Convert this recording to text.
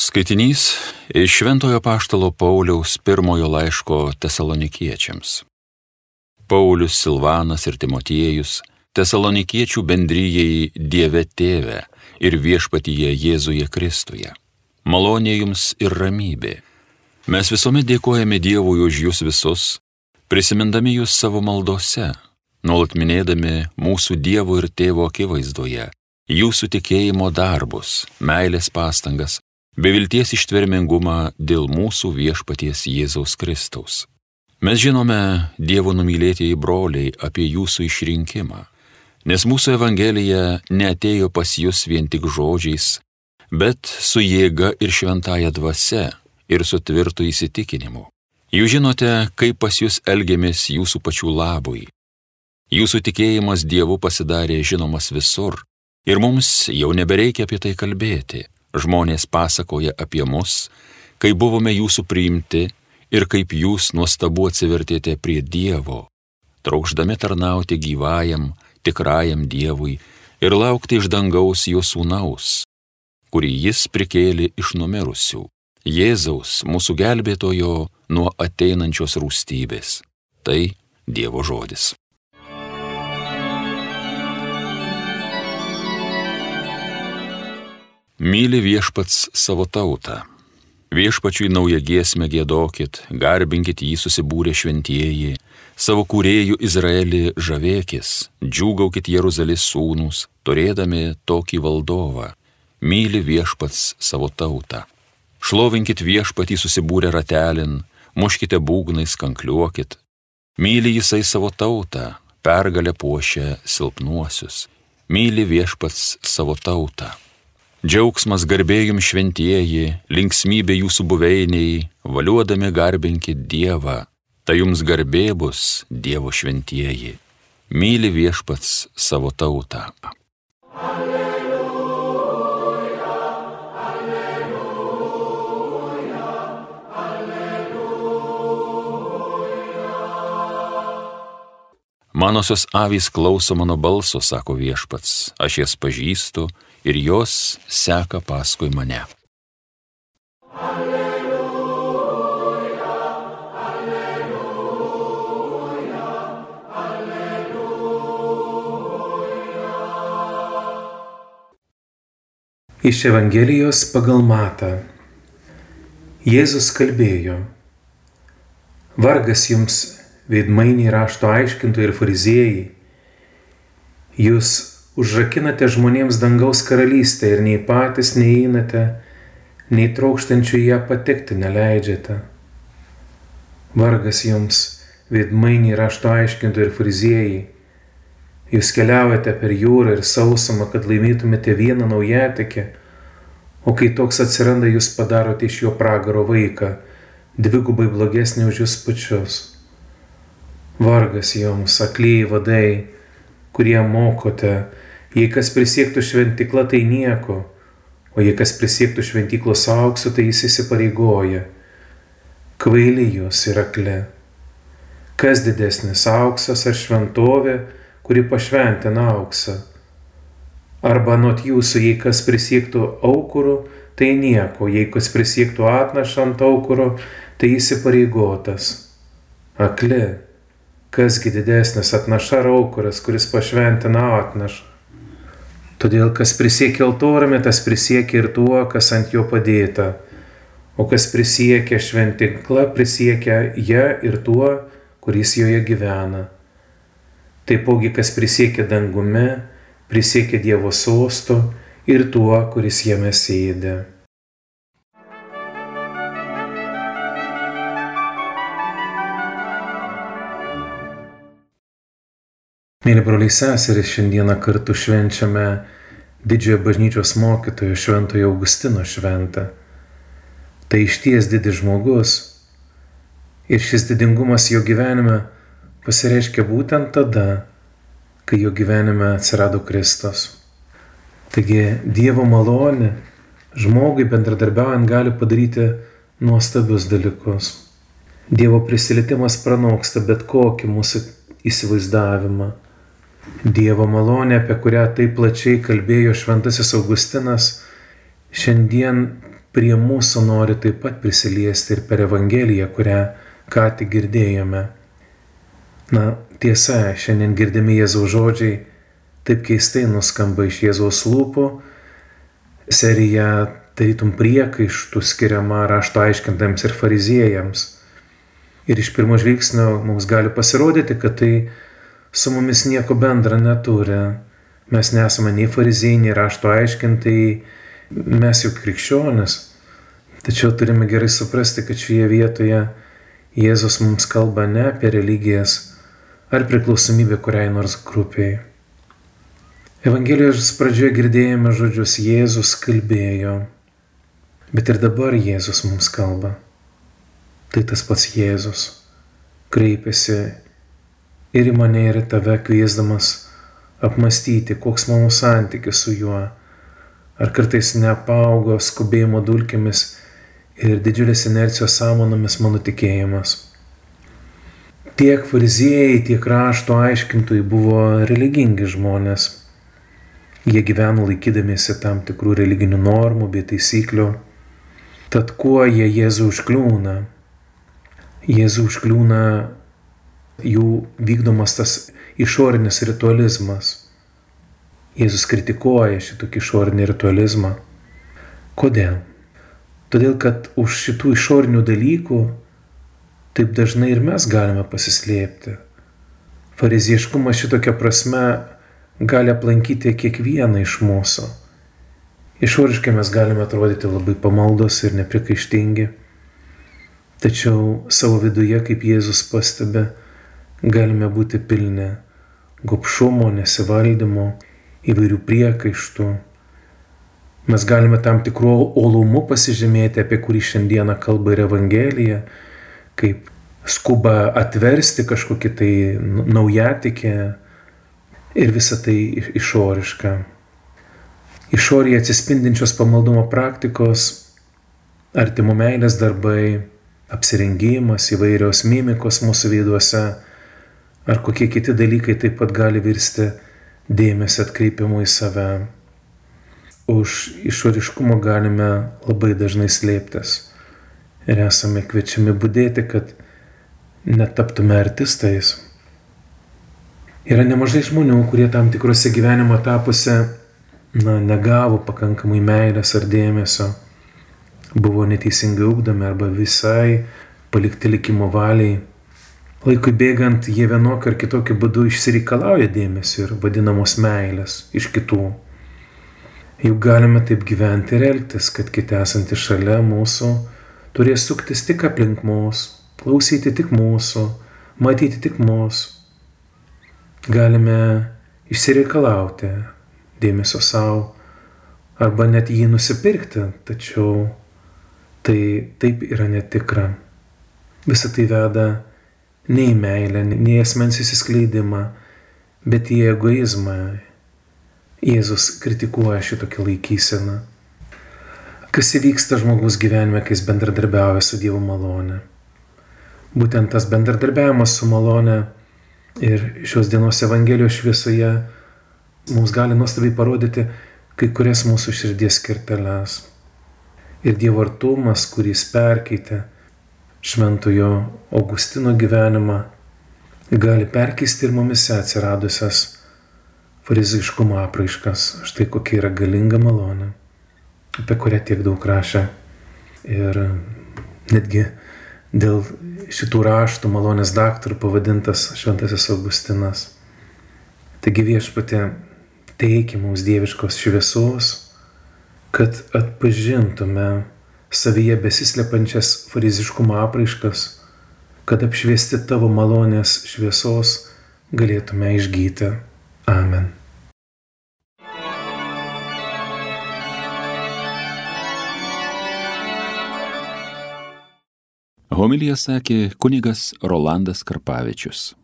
Skaitinys iš Šventojo Paštalo Pauliaus pirmojo laiško tesalonikiečiams. Paulius, Silvanas ir Timotiejus tesalonikiečių bendryjei Dieve Tėve ir viešpatyje Jėzuje Kristuje. Malonė jums ir ramybė. Mes visuomet dėkojame Dievui už jūs visus, prisimindami jūs savo maldose, nuolat minėdami mūsų Dievo ir Tėvo akivaizdoje, jūsų tikėjimo darbus, meilės pastangas, bevilties ištvermingumą dėl mūsų viešpaties Jėzaus Kristaus. Mes žinome, Dievo numylėtieji broliai, apie jūsų išrinkimą, nes mūsų Evangelija neatėjo pas jūs vien tik žodžiais, bet su jėga ir šventaja dvasia ir su tvirtu įsitikinimu. Jūs žinote, kaip pas jūs elgiamės jūsų pačių labui. Jūsų tikėjimas Dievu pasidarė žinomas visur ir mums jau nebereikia apie tai kalbėti žmonės pasakoja apie mus, kai buvome jūsų priimti ir kaip jūs nuostabu atsivertėte prie Dievo, traukždami tarnauti gyvajam, tikrajam Dievui ir laukti iš dangaus jo sūnaus, kurį jis prikėlė iš numirusių, Jėzaus, mūsų gelbėtojo nuo ateinančios rūstybės. Tai Dievo žodis. Myli viešpats savo tautą. Viešpačiui naują giesmę gėdokit, garbinkit jį susibūrę šventieji, savo kūrėjų Izraelį žavėkis, džiūgaukit Jeruzalės sūnus, turėdami tokį valdovą. Myli viešpats savo tautą. Šlovinkit viešpatį susibūrę ratelin, muškite būgnais, kankliuokit. Myli jisai savo tautą, pergalę puošia silpnuosius. Myli viešpats savo tautą. Džiaugsmas garbėjim šventieji, linksmybė jūsų buveiniai, valiuodami garbinkit Dievą, tai jums garbė bus Dievo šventieji. Myli viešpats savo tautą. Alleluja, alleluja, alleluja. Manosios avys klauso mano balso, sako viešpats, aš jas pažįstu ir jos seka paskui mane. Alleluja, alleluja, alleluja. Iš Evangelijos pagal Matą. Jėzus kalbėjo, vargas jums, veidmainiai rašto aiškintojai ir fariziejai, jūs užrakinate žmonėms dangaus karalystę ir nei patys neįeinate, nei trokštančių ją patekti neleidžiate. Vargas jums, veidmainiai rašto aiškintojai ir friziejai, jūs keliaujate per jūrą ir sausumą, kad laimėtumėte vieną naujatekę, o kai toks atsiranda, jūs padarote iš jo pragaro vaiką, dvigubai blogesnį už jūs pačius. Vargas jums, aklyjei vadai, kurie mokote, Jei kas prisiektų šventiklą, tai nieko, o jei kas prisiektų šventiklos auksu, tai jis įsipareigoja. Kvaili jūs ir akle. Kas didesnis auksas ar šventovė, kuri pašventina auksą? Arba nuot jūsų, jei kas prisiektų aukuru, tai nieko, jei kas prisiektų atnašant aukuro, tai įsipareigotas. Akli, kasgi didesnis atnaša aukuras, kuris pašventina atnašą? Todėl kas prisiekia altoriumi, tas prisiekia ir tuo, kas ant jo padėta. O kas prisiekia šventinklą, prisiekia ją ir tuo, kuris joje gyvena. Taipogi, kas prisiekia dangume, prisiekia Dievo sosto ir tuo, kuris jame sėdė. Mėly broliai seserys, šiandieną kartu švenčiame didžiojo bažnyčios mokytojo Šventojo Augustino šventą. Tai išties didis žmogus ir šis didingumas jo gyvenime pasireiškia būtent tada, kai jo gyvenime atsirado Kristus. Taigi Dievo malonė žmogui bendradarbiaujant gali padaryti nuostabius dalykus. Dievo prisilietimas pranoksta bet kokį mūsų įsivaizdavimą. Dievo malonė, apie kurią taip plačiai kalbėjo Šventasis Augustinas, šiandien prie mūsų nori taip pat prisiliesti ir per Evangeliją, kurią ką tik girdėjome. Na, tiesa, šiandien girdimi Jėzaus žodžiai taip keistai nuskamba iš Jėzaus lūpų, serija tarytum priekaištų skiriama rašto aiškintams ir fariziejams. Ir iš pirmo žvilgsnio mums gali pasirodyti, kad tai su mumis nieko bendra neturi. Mes nesame nei fariziejai, nei rašto aiškintai, mes juk krikščionis. Tačiau turime gerai suprasti, kad šioje vietoje Jėzus mums kalba ne apie religijas ar priklausomybę kuriai nors grupiai. Evangelijos pradžioje girdėjome žodžius Jėzus kalbėjo, bet ir dabar Jėzus mums kalba. Tai tas pats Jėzus kreipiasi ir į mane, ir į tave kviesdamas apmastyti, koks mano santykis su juo, ar kartais neapaugo skubėjimo dulkėmis ir didžiulės inercijos sąmonomis mano tikėjimas. Tiek fariziejai, tiek rašto aiškintojai buvo religingi žmonės. Jie gyveno laikydamiesi tam tikrų religinių normų bei taisyklių. Tad kuo jie Jėzų užkliūna? Jėzų užkliūna jų vykdomas tas išorinis ritualizmas. Jėzus kritikuoja šitokį išorinį ritualizmą. Kodėl? Todėl, kad už šitų išorinių dalykų taip dažnai ir mes galime pasislėpti. Farizieškumas šitokia prasme gali aplankyti kiekvieną iš mūsų. Išoriškai mes galime atrodyti labai pamaldus ir neprikaištingi, tačiau savo viduje, kaip Jėzus pastebi, galime būti pilni gopšumo, nesivaldymo, įvairių priekaištų, Mes galime tam tikrų olumu pasižymėti, apie kurį šiandieną kalba ir Evangelija, kaip skuba atversti kažkokį tai naujatikę ir visą tai išorišką. Išorėje atsispindinčios pamaldumo praktikos, artimo meilės darbai, apsirengimas, įvairios mimikos mūsų veiduose ar kokie kiti dalykai taip pat gali virsti dėmesio atkreipimu į save už išoriškumo galime labai dažnai slėptis ir esame kviečiami būdėti, kad netaptume artistais. Yra nemažai žmonių, kurie tam tikrose gyvenimo etapuose na, negavo pakankamai meilės ar dėmesio, buvo neteisingai ugdomi arba visai palikti likimo valiai. Laikui bėgant jie vienokiu ar kitokiu būdu išsireikalauja dėmesio ir vadinamos meilės iš kitų. Juk galime taip gyventi ir elgtis, kad kiti esantys šalia mūsų turės suktis tik aplink mus, klausyti tik mūsų, matyti tik mūsų. Galime išsireikalauti dėmesio savo arba net jį nusipirkti, tačiau tai taip yra netikra. Visą tai veda ne į meilę, ne į asmens įsiskleidimą, bet į egoizmą, Jėzus kritikuoja šitokią laikyseną. Kas įvyksta žmogus gyvenime, kai jis bendradarbiauja su Dievo malone? Būtent tas bendradarbiavimas su malone ir šios dienos Evangelijos šviesoje mums gali nuostabiai parodyti kai kurias mūsų širdies kerteles. Ir Dievo artumas, kuris perkeitė šventojo Augustino gyvenimą, gali perkeisti ir mumise atsiradusias fariziškumo apraiškas, štai kokia yra galinga malonė, apie kurią tiek daug rašė. Ir netgi dėl šitų raštų malonės daktarų pavadintas Šventasis Augustinas. Taigi viešpatė teikia mums dieviškos šviesos, kad atpažintume savyje besislepančias fariziškumo apraiškas, kad apšviesti tavo malonės šviesos galėtume išgyti. Amen. Homilija sakė kunigas Rolandas Karpavičius.